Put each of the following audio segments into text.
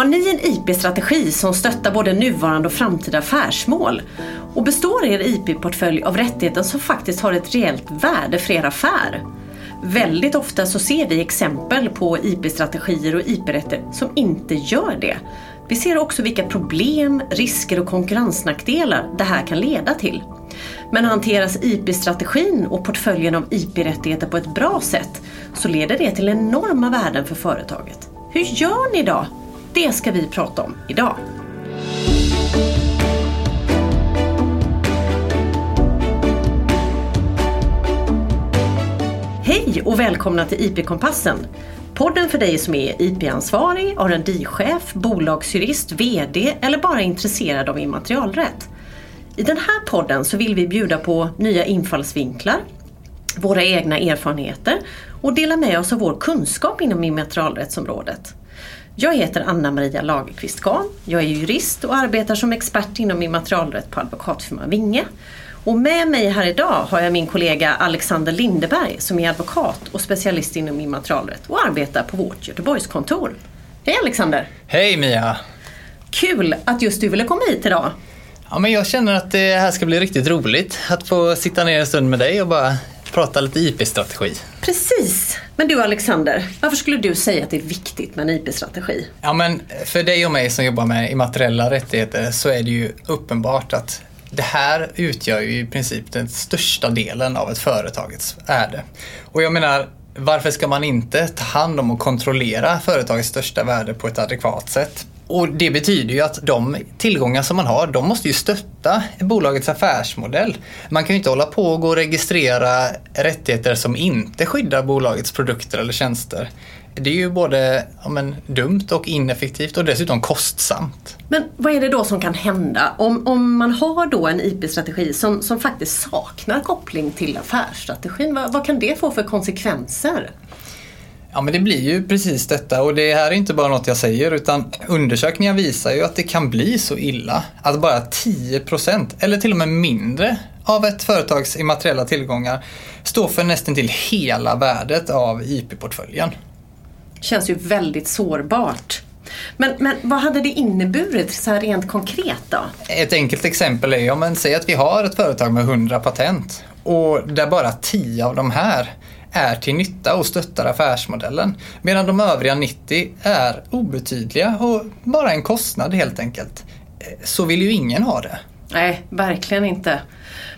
Har ni en IP-strategi som stöttar både nuvarande och framtida affärsmål? Och består er IP-portfölj av rättigheter som faktiskt har ett reellt värde för er affär? Väldigt ofta så ser vi exempel på IP-strategier och IP-rätter som inte gör det. Vi ser också vilka problem, risker och konkurrensnackdelar det här kan leda till. Men hanteras IP-strategin och portföljen av IP-rättigheter på ett bra sätt så leder det till enorma värden för företaget. Hur gör ni då? Det ska vi prata om idag. Hej och välkomna till IP-kompassen. Podden för dig som är IP-ansvarig, R&D-chef, bolagsjurist, VD eller bara intresserad av immaterialrätt. I den här podden så vill vi bjuda på nya infallsvinklar, våra egna erfarenheter och dela med oss av vår kunskap inom immaterialrättsområdet. Jag heter Anna-Maria Lagerqvist Kahn. Jag är jurist och arbetar som expert inom immaterialrätt på advokatfirman Vinge. Och med mig här idag har jag min kollega Alexander Lindeberg som är advokat och specialist inom immaterialrätt och arbetar på vårt Göteborgskontor. Hej Alexander! Hej Mia! Kul att just du ville komma hit idag. Ja, men jag känner att det här ska bli riktigt roligt att få sitta ner en stund med dig och bara prata lite IP-strategi. Precis! Men du Alexander, varför skulle du säga att det är viktigt med en IP-strategi? Ja, men för dig och mig som jobbar med immateriella rättigheter så är det ju uppenbart att det här utgör ju i princip den största delen av ett företagets värde. Och jag menar, varför ska man inte ta hand om och kontrollera företagets största värde på ett adekvat sätt? Och det betyder ju att de tillgångar som man har, de måste ju stötta bolagets affärsmodell. Man kan ju inte hålla på och gå och registrera rättigheter som inte skyddar bolagets produkter eller tjänster. Det är ju både ja, men, dumt och ineffektivt och dessutom kostsamt. Men vad är det då som kan hända om, om man har då en IP-strategi som, som faktiskt saknar koppling till affärsstrategin? Vad, vad kan det få för konsekvenser? Ja men det blir ju precis detta och det här är inte bara något jag säger utan undersökningar visar ju att det kan bli så illa att bara 10% eller till och med mindre av ett företags immateriella tillgångar står för nästan till hela värdet av IP-portföljen. Känns ju väldigt sårbart. Men, men vad hade det inneburit så här rent konkret då? Ett enkelt exempel är om man säger att vi har ett företag med 100 patent och där bara 10 av de här är till nytta och stöttar affärsmodellen. Medan de övriga 90 är obetydliga och bara en kostnad helt enkelt. Så vill ju ingen ha det. Nej, verkligen inte.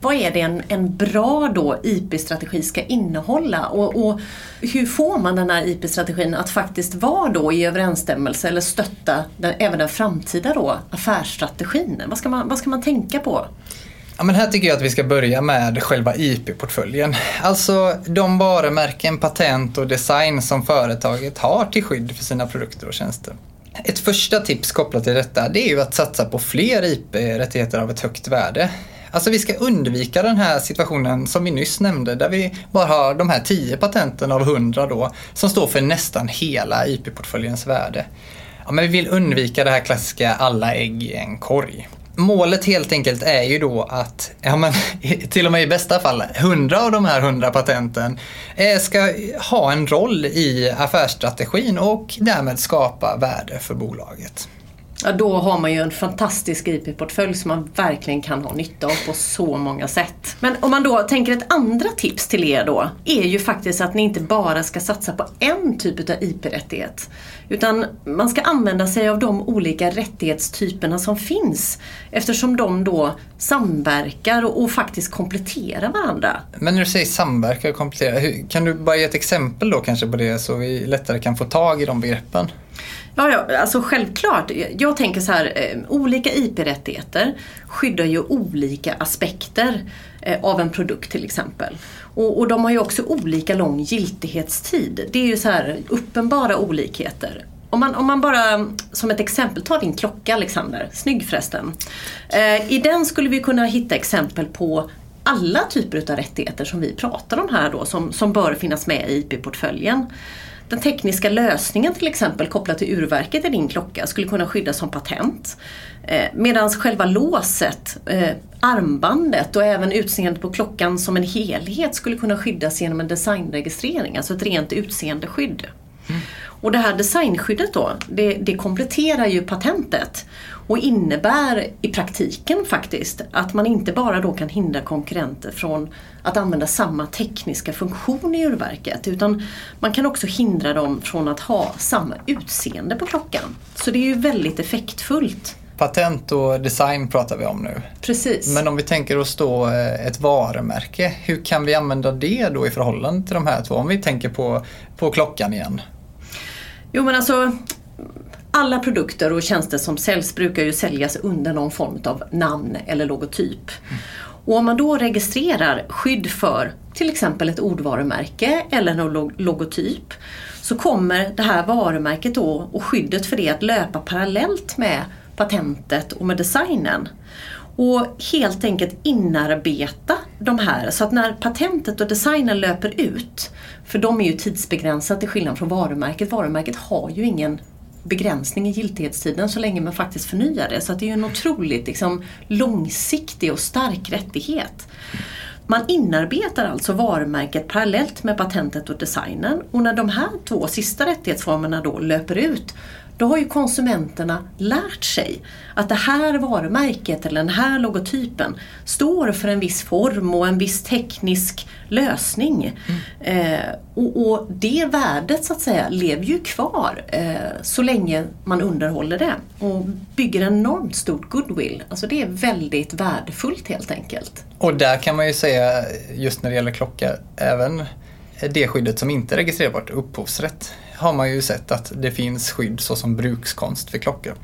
Vad är det en, en bra då IP-strategi ska innehålla och, och, hur får man den här IP-strategin att faktiskt vara då i överensstämmelse eller stötta den, även den framtida då affärsstrategin? Vad ska, man, vad ska man tänka på? Ja, men här tycker jag att vi ska börja med själva IP-portföljen. Alltså de varumärken, patent och design som företaget har till skydd för sina produkter och tjänster. Ett första tips kopplat till detta det är ju att satsa på fler IP-rättigheter av ett högt värde. Alltså vi ska undvika den här situationen som vi nyss nämnde där vi bara har de här 10 patenten av 100 då som står för nästan hela IP-portföljens värde. Ja, men vi vill undvika det här klassiska alla ägg i en korg målet helt enkelt är ju då att, ja men till och med i bästa fall, 100 av de här 100 patenten eh, ska ha en roll i affärsstrategin och därmed skapa värde för bolaget. Ja, då har man ju en fantastisk IP-portfölj som man verkligen kan ha nytta av på så många sätt. Men om man då tänker ett andra tips till er då, är ju faktiskt att ni inte bara ska satsa på en typ av IP-rättighet. Utan man ska använda sig av de olika rättighetstyperna som finns eftersom de då samverkar och, och faktiskt kompletterar varandra. Men när du säger samverkar och komplettera, kan du bara ge ett exempel då kanske på det så vi lättare kan få tag i de begreppen? Ja, ja, alltså självklart. Jag tänker så här, eh, olika IP-rättigheter skyddar ju olika aspekter eh, av en produkt till exempel. Och, och, de har ju också olika lång giltighetstid. Det är ju så här uppenbara olikheter. Om man, om man bara som ett exempel tar din klocka Alexander, snygg förresten. Eh, I den skulle vi kunna hitta exempel på alla typer av rättigheter som vi pratar om här då som, som bör finnas med i IP-portföljen. Den tekniska lösningen till exempel kopplat till urverket i din klocka skulle kunna skyddas som patent. Eh, Medan själva låset, eh, armbandet och även utseendet på klockan som en helhet skulle kunna skyddas genom en designregistrering, alltså ett rent utseendeskydd. Mm. Och det här designskyddet då, det, det kompletterar ju patentet och innebär i praktiken faktiskt att man inte bara då kan hindra konkurrenter från att använda samma tekniska funktion i urverket utan man kan också hindra dem från att ha samma utseende på klockan. Så det är ju väldigt effektfullt. Patent och design pratar vi om nu. Precis. Men om vi tänker oss då eh, ett varumärke, hur kan vi använda det då i förhållande till de här två? Om vi tänker på, på klockan igen. Jo men alltså alla produkter och tjänster som säljs brukar ju säljas under någon form av namn eller logotyp. Och om man då registrerar skydd för till exempel ett ordvarumärke eller någon logotyp så kommer det här varumärket då och skyddet för det att löpa parallellt med patentet och med designen. Och helt enkelt inarbeta de här så att när patentet och designen löper ut, för de är ju tidsbegränsade till skillnad från varumärket. Varumärket har ju ingen begränsning i giltighetstiden så länge man faktiskt förnyar det. Så det är ju en otroligt liksom, långsiktig och stark rättighet. Man inarbetar alltså varumärket parallellt med patentet och designen och när de här två sista rättighetsformerna då löper ut då har ju konsumenterna lärt sig att det här varumärket eller den här logotypen står för en viss form och en viss teknisk lösning. Mm. Eh, och, och, det värdet så att säga lever ju kvar eh, så länge man underhåller det och bygger en enormt stort goodwill. Alltså det är väldigt värdefullt helt enkelt. Och där kan man ju säga just när det gäller klocka, även det skyddet som inte är registrerbart, upphovsrätt, har man ju sett att det finns skydd såsom brukskonst för klockor.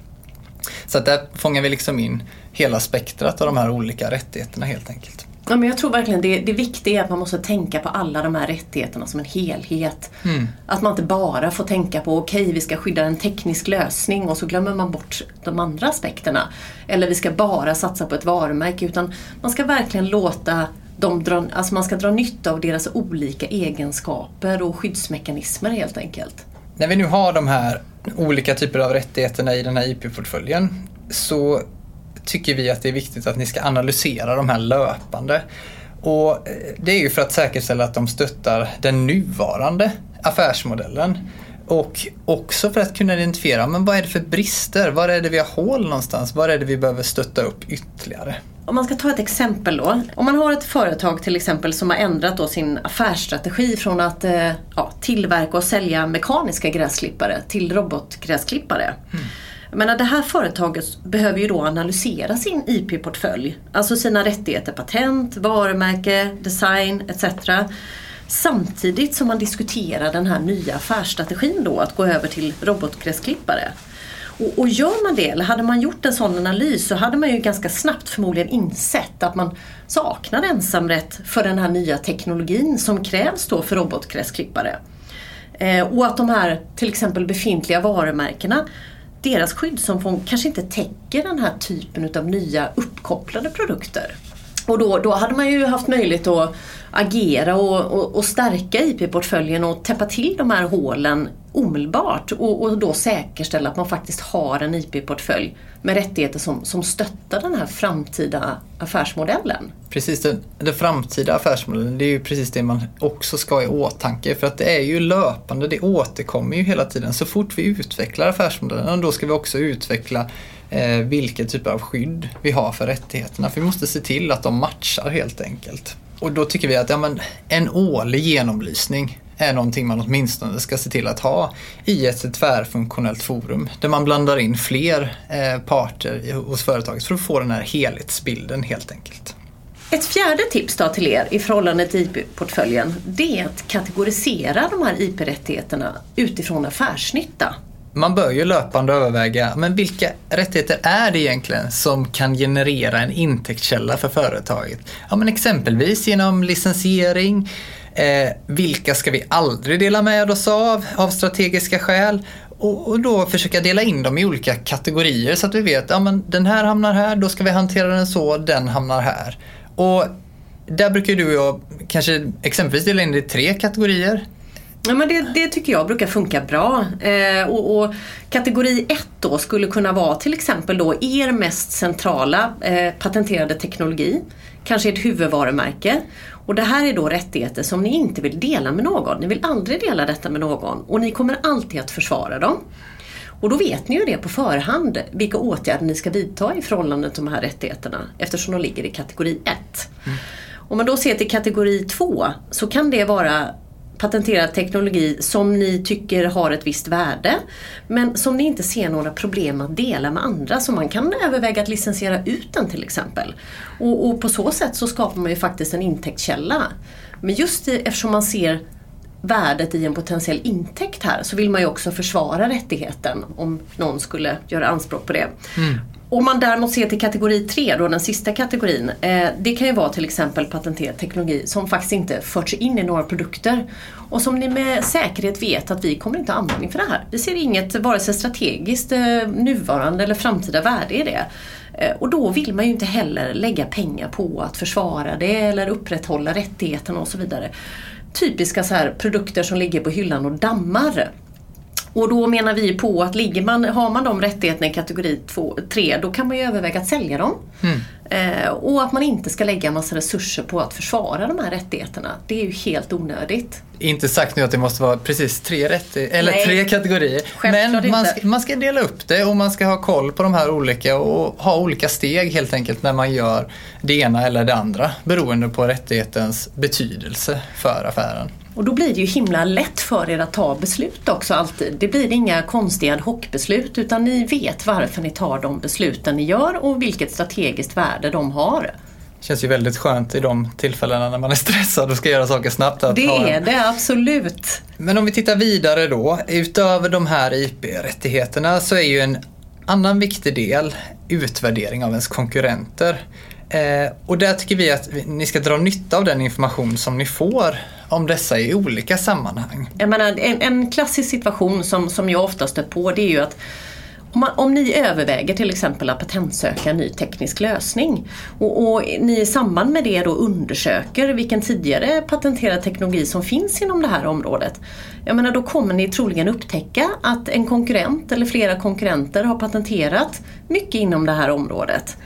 Så att där fångar vi liksom in hela spektrat av de här olika rättigheterna helt enkelt. Ja, men jag tror verkligen det, det viktiga är att man måste tänka på alla de här rättigheterna som en helhet. Mm. Att man inte bara får tänka på okej okay, vi ska skydda en teknisk lösning och så glömmer man bort de andra aspekterna. Eller vi ska bara satsa på ett varumärke utan man ska verkligen låta de drar, alltså man ska dra nytta av deras olika egenskaper och skyddsmekanismer helt enkelt. När vi nu har de här olika typer av rättigheterna i den här IP-portföljen så tycker vi att det är viktigt att ni ska analysera de här löpande. Och eh, det är ju för att säkerställa att de stöttar den nuvarande affärsmodellen. Och också för att kunna identifiera, men vad är det för brister? Var är det vi har hål någonstans? Var är det vi behöver stötta upp ytterligare? Om man ska ta ett exempel då. Om man har ett företag till exempel som har ändrat då sin affärsstrategi från att eh, ja, tillverka och sälja mekaniska gräsklippare till robotgräsklippare. Mm. Men det här företaget behöver ju då analysera sin IP-portfölj. Alltså sina rättigheter, patent, varumärke, design etc. Samtidigt som man diskuterar den här nya affärsstrategin då att gå över till robotgräsklippare. Och, och gör man det, eller hade man gjort en sån analys så hade man ju ganska snabbt förmodligen insett att man saknar ensamrätt för den här nya teknologin som krävs då för robotgräsklippare. Eh, och att de här till exempel befintliga varumärkena deras skyddsomfång kanske inte täcker den här typen av nya uppkopplade produkter. Och då, då hade man ju haft möjlighet att agera och, och, och stärka IP-portföljen och täppa till de här hålen omedelbart och, och då säkerställa att man faktiskt har en IP-portfölj med rättigheter som, som stöttar den här framtida affärsmodellen. Precis, den, den framtida affärsmodellen det är ju precis det man också ska ha i åtanke för att det är ju löpande, det återkommer ju hela tiden. Så fort vi utvecklar affärsmodellen då ska vi också utveckla eh, vilken typ av skydd vi har för rättigheterna. För vi måste se till att de matchar helt enkelt. Och då tycker vi att ja, men, en årlig genomlysning är någonting man åtminstone ska se till att ha i ett tvärfunktionellt forum där man blandar in fler eh, parter hos företaget för att få den här helhetsbilden helt enkelt. Ett fjärde tips då till er i förhållande till IP-portföljen det är att kategorisera de här IP-rättigheterna utifrån affärsnytta man bör ju löpande överväga, men vilka rättigheter är det egentligen som kan generera en intäktskälla för företaget? Ja, men exempelvis genom licensiering, eh, vilka ska vi aldrig dela med oss av, av strategiska skäl? Och, och, då försöka dela in dem i olika kategorier så att vi vet, ja men den här hamnar här, då ska vi hantera den så, den hamnar här. Och där brukar du och jag kanske exempelvis dela in det i tre kategorier. Ja, men det, det, tycker jag brukar funka bra. Eh, och, och, kategori 1 då skulle kunna vara till exempel då er mest centrala eh, patenterade teknologi. Kanske ett huvudvarumärke. Och det här är då rättigheter som ni inte vill dela med någon. Ni vill aldrig dela detta med någon och ni kommer alltid att försvara dem. Och då vet ni ju det på förhand, vilka åtgärder ni ska vidta i förhållande till de här rättigheterna eftersom de ligger i kategori 1. Mm. Om man då ser till kategori 2 så kan det vara patenterad teknologi som ni tycker har ett visst värde men som ni inte ser några problem att dela med andra så man kan överväga att licensiera ut den till exempel. Och, och på så sätt så skapar man ju faktiskt en intäktskälla. Men just eftersom man ser värdet i en potentiell intäkt här så vill man ju också försvara rättigheten om någon skulle göra anspråk på det. Mm. Om man däremot ser till kategori 3, då den sista kategorin. Eh, det kan ju vara till exempel patenterad teknologi som faktiskt inte förts in i några produkter. Och som ni med säkerhet vet att vi kommer inte ha användning för det här. Vi ser inget vare sig strategiskt, eh, nuvarande eller framtida värde i det. Eh, och då vill man ju inte heller lägga pengar på att försvara det eller upprätthålla rättigheterna och så vidare typiska så här produkter som ligger på hyllan och dammar. Och då menar vi på att ligger man, har man de rättigheterna i kategori 3 då kan man ju överväga att sälja dem. Mm. Eh, och att man inte ska lägga massa resurser på att försvara de här rättigheterna. Det är ju helt onödigt. Inte sagt nu att det måste vara precis tre, rättigheter, eller Nej, tre kategorier. Men man ska, man ska dela upp det och man ska ha koll på de här olika och ha olika steg helt enkelt när man gör det ena eller det andra beroende på rättighetens betydelse för affären. Och då blir det ju himla lätt för er att ta beslut också alltid. Det blir inga konstiga ad hoc-beslut utan ni vet varför ni tar de besluten ni gör och vilket strategiskt värde de har. Det känns ju väldigt skönt i de tillfällena när man är stressad och ska göra saker snabbt. Att det är en... det, absolut. Men om vi tittar vidare då. Utöver de här IP-rättigheterna så är ju en annan viktig del utvärdering av ens konkurrenter. Eh, och där tycker vi att ni ska dra nytta av den information som ni får om dessa i olika sammanhang. Jag menar, en, en klassisk situation som, som jag ofta stött på det är ju att om, man, om, ni överväger till exempel att patentsöka en ny teknisk lösning och, och, ni i samband med det då undersöker vilken tidigare patenterad teknologi som finns inom det här området. Jag menar, då kommer ni troligen upptäcka att en konkurrent eller flera konkurrenter har patenterat mycket inom det här området.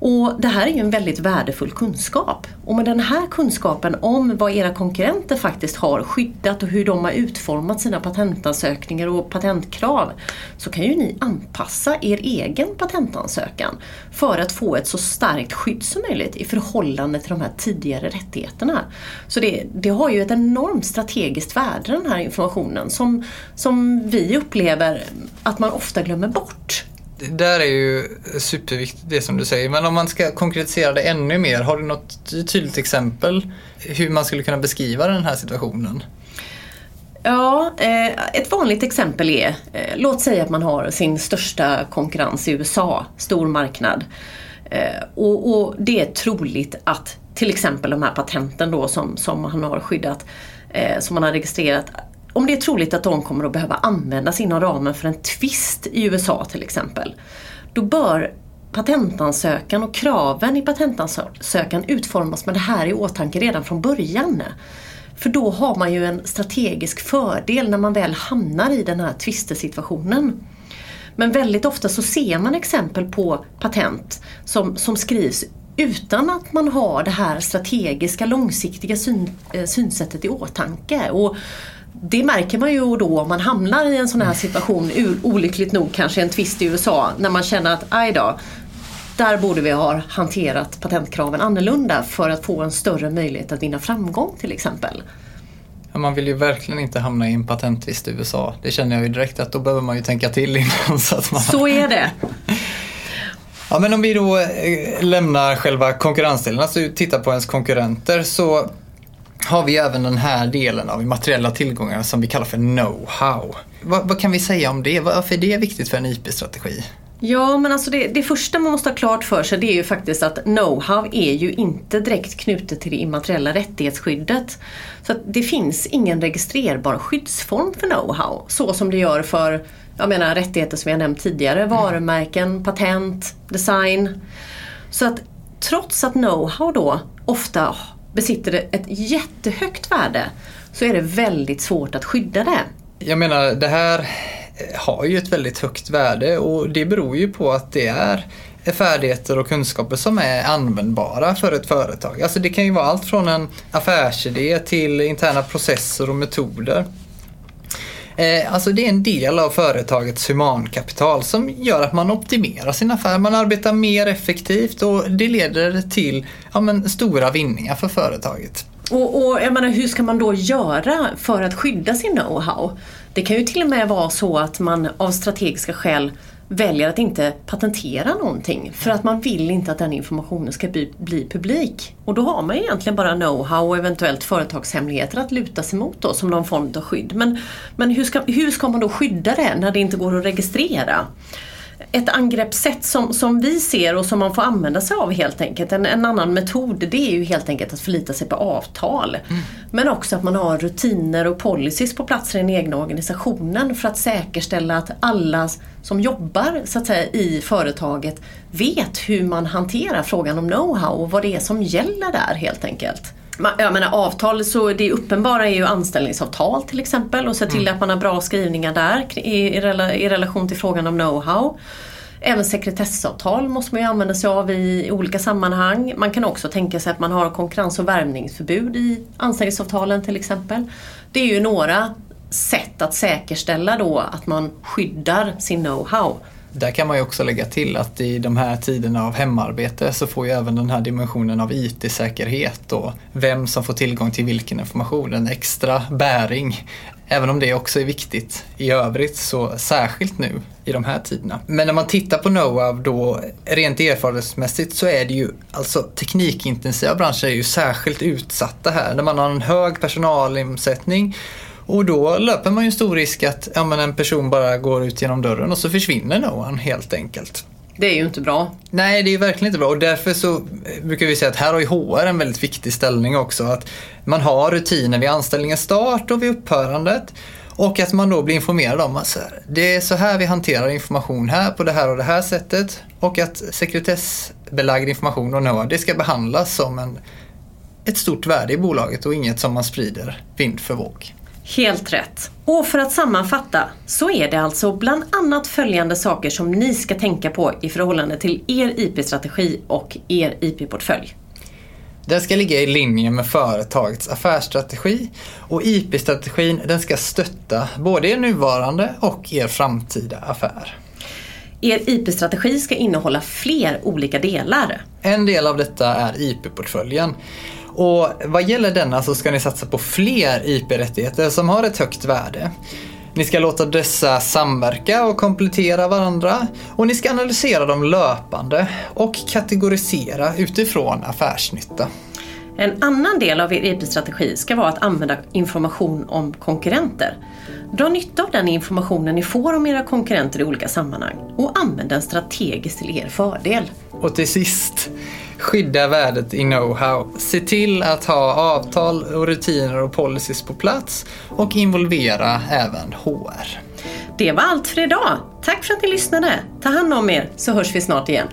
Och Det här är ju en väldigt värdefull kunskap. Och med den här kunskapen om vad era konkurrenter faktiskt har skyddat och hur de har utformat sina patentansökningar och patentkrav så kan ju ni anpassa er egen patentansökan för att få ett så starkt skydd som möjligt i förhållande till de här tidigare rättigheterna. Så det, det har ju ett enormt strategiskt värde den här informationen som, som vi upplever att man ofta glömmer bort det där är ju superviktigt det som du säger. Men om man ska konkretisera det ännu mer, har du något tydligt exempel hur man skulle kunna beskriva den här situationen? Ja, eh, ett vanligt exempel är, eh, låt säga att man har sin största konkurrens i USA, stor marknad. Eh, och, och, det är troligt att till exempel de här patenten då som, som han har skyddat, som man har registrerat, om det är troligt att de kommer att behöva användas inom ramen för en tvist i USA till exempel, då bör patentansökan och kraven i patentansökan utformas med det här i åtanke redan från början. För då har man ju en strategisk fördel när man väl hamnar i den här tvistesituationen. Men väldigt ofta så ser man exempel på patent som, som skrivs utan att man har det här strategiska långsiktiga syn, eh, synsättet i åtanke. Och det märker man ju då om man hamnar i en sån här situation, olyckligt nog kanske en tvist i USA, när man känner att aj då, där borde vi ha hanterat patentkraven annorlunda för att få en större möjlighet att vinna framgång till exempel. Ja, man vill ju verkligen inte hamna i en patenttvist i USA. Det känner jag ju direkt att då behöver man ju tänka till innan. Så, att man... så är det. Ja, men om vi då eh, lämnar själva konkurrensdelen, alltså tittar på ens konkurrenter så har vi även den här delen av immateriella tillgångar som vi kallar för know-how. Vad, vad, kan vi säga om det? Varför är det viktigt för en IP-strategi? Ja, men alltså det, det, första man måste ha klart för sig det är ju faktiskt att know-how är ju inte direkt knutet till det immateriella rättighetsskyddet. Så att det finns ingen registrerbar skyddsform för know-how så som det gör för jag menar, rättigheter som jag nämnt tidigare, varumärken, patent, design. Så att trots att know-how då ofta besitter det ett jättehögt värde så är det väldigt svårt att skydda det. Jag menar, det här har ju ett väldigt högt värde och det beror ju på att det är färdigheter och kunskaper som är användbara för ett företag. Alltså det kan ju vara allt från en affärsidé till interna processer och metoder. Eh, alltså det är en del av företagets humankapital som gör att man optimerar sin affär. Man arbetar mer effektivt och det leder till ja, men, stora vinningar för företaget. Och, och jag menar, hur ska man då göra för att skydda sin know-how? Det kan ju till och med vara så att man av strategiska skäl väljer att inte patentera någonting för att man vill inte att den informationen ska bli, bli publik. Och då har man egentligen bara know-how och eventuellt företagshemligheter att luta sig mot då, som någon form av skydd. Men, men hur, ska, hur ska man då skydda det när det inte går att registrera? Ett angreppssätt som, som vi ser och som man får använda sig av helt enkelt. En, en annan metod det är ju helt enkelt att förlita sig på avtal. Mm. Men också att man har rutiner och policies på plats i den egna organisationen för att säkerställa att alla som jobbar så att säga, i företaget vet hur man hanterar frågan om know-how och vad det är som gäller där helt enkelt. Jag menar avtal, så det uppenbara är ju anställningsavtal till exempel och se till mm. att man har bra skrivningar där i, i, relation till frågan om know-how. Även sekretessavtal måste man ju använda sig av i olika sammanhang. Man kan också tänka sig att man har konkurrens och värvningsförbud i anställningsavtalen till exempel. Det är ju några sätt att säkerställa då att man skyddar sin know-how. Där kan man ju också lägga till att i de här tiderna av hemarbete så får ju även den här dimensionen av IT-säkerhet och vem som får tillgång till vilken information en extra bäring. Även om det också är viktigt i övrigt så särskilt nu i de här tiderna. Men när man tittar på know då rent erfarenhetsmässigt så är det ju alltså teknikintensiva branscher är ju särskilt utsatta här. När man har en hög personalomsättning och då löper man ju stor risk att ja, men en person bara går ut genom dörren och så försvinner någon helt enkelt. Det är ju inte bra. Nej, det är ju verkligen inte bra och därför så brukar vi säga att här har ju HR en väldigt viktig ställning också. Att man har rutiner vid anställningens start och vid upphörandet. Och att man då blir informerad om att det är så här vi hanterar information här på det här och det här sättet. Och att sekretessbelagd information och know det ska behandlas som en, ett stort värde i bolaget och inget som man sprider vind för våg. Helt rätt. Och för att sammanfatta så är det alltså bland annat följande saker som ni ska tänka på i förhållande till er IP-strategi och er IP-portfölj. Den ska ligga i linje med företagets affärsstrategi och IP-strategin den ska stötta både er nuvarande och er framtida affär. Er IP-strategi ska innehålla fler olika delar. En del av detta är IP-portföljen. Och vad gäller denna så ska ni satsa på fler IP-rättigheter som har ett högt värde. Ni ska låta dessa samverka och komplettera varandra och ni ska analysera dem löpande och kategorisera utifrån affärsnytta. En annan del av er IP-strategi ska vara att använda information om konkurrenter. Dra nytta av den informationen ni får om era konkurrenter i olika sammanhang och använd den strategiskt till er fördel. Och till sist, skydda värdet i know-how. Se till att ha avtal och rutiner och policies på plats och involvera även HR. Det var allt för idag. Tack för att ni lyssnade. Ta hand om er så hörs vi snart igen.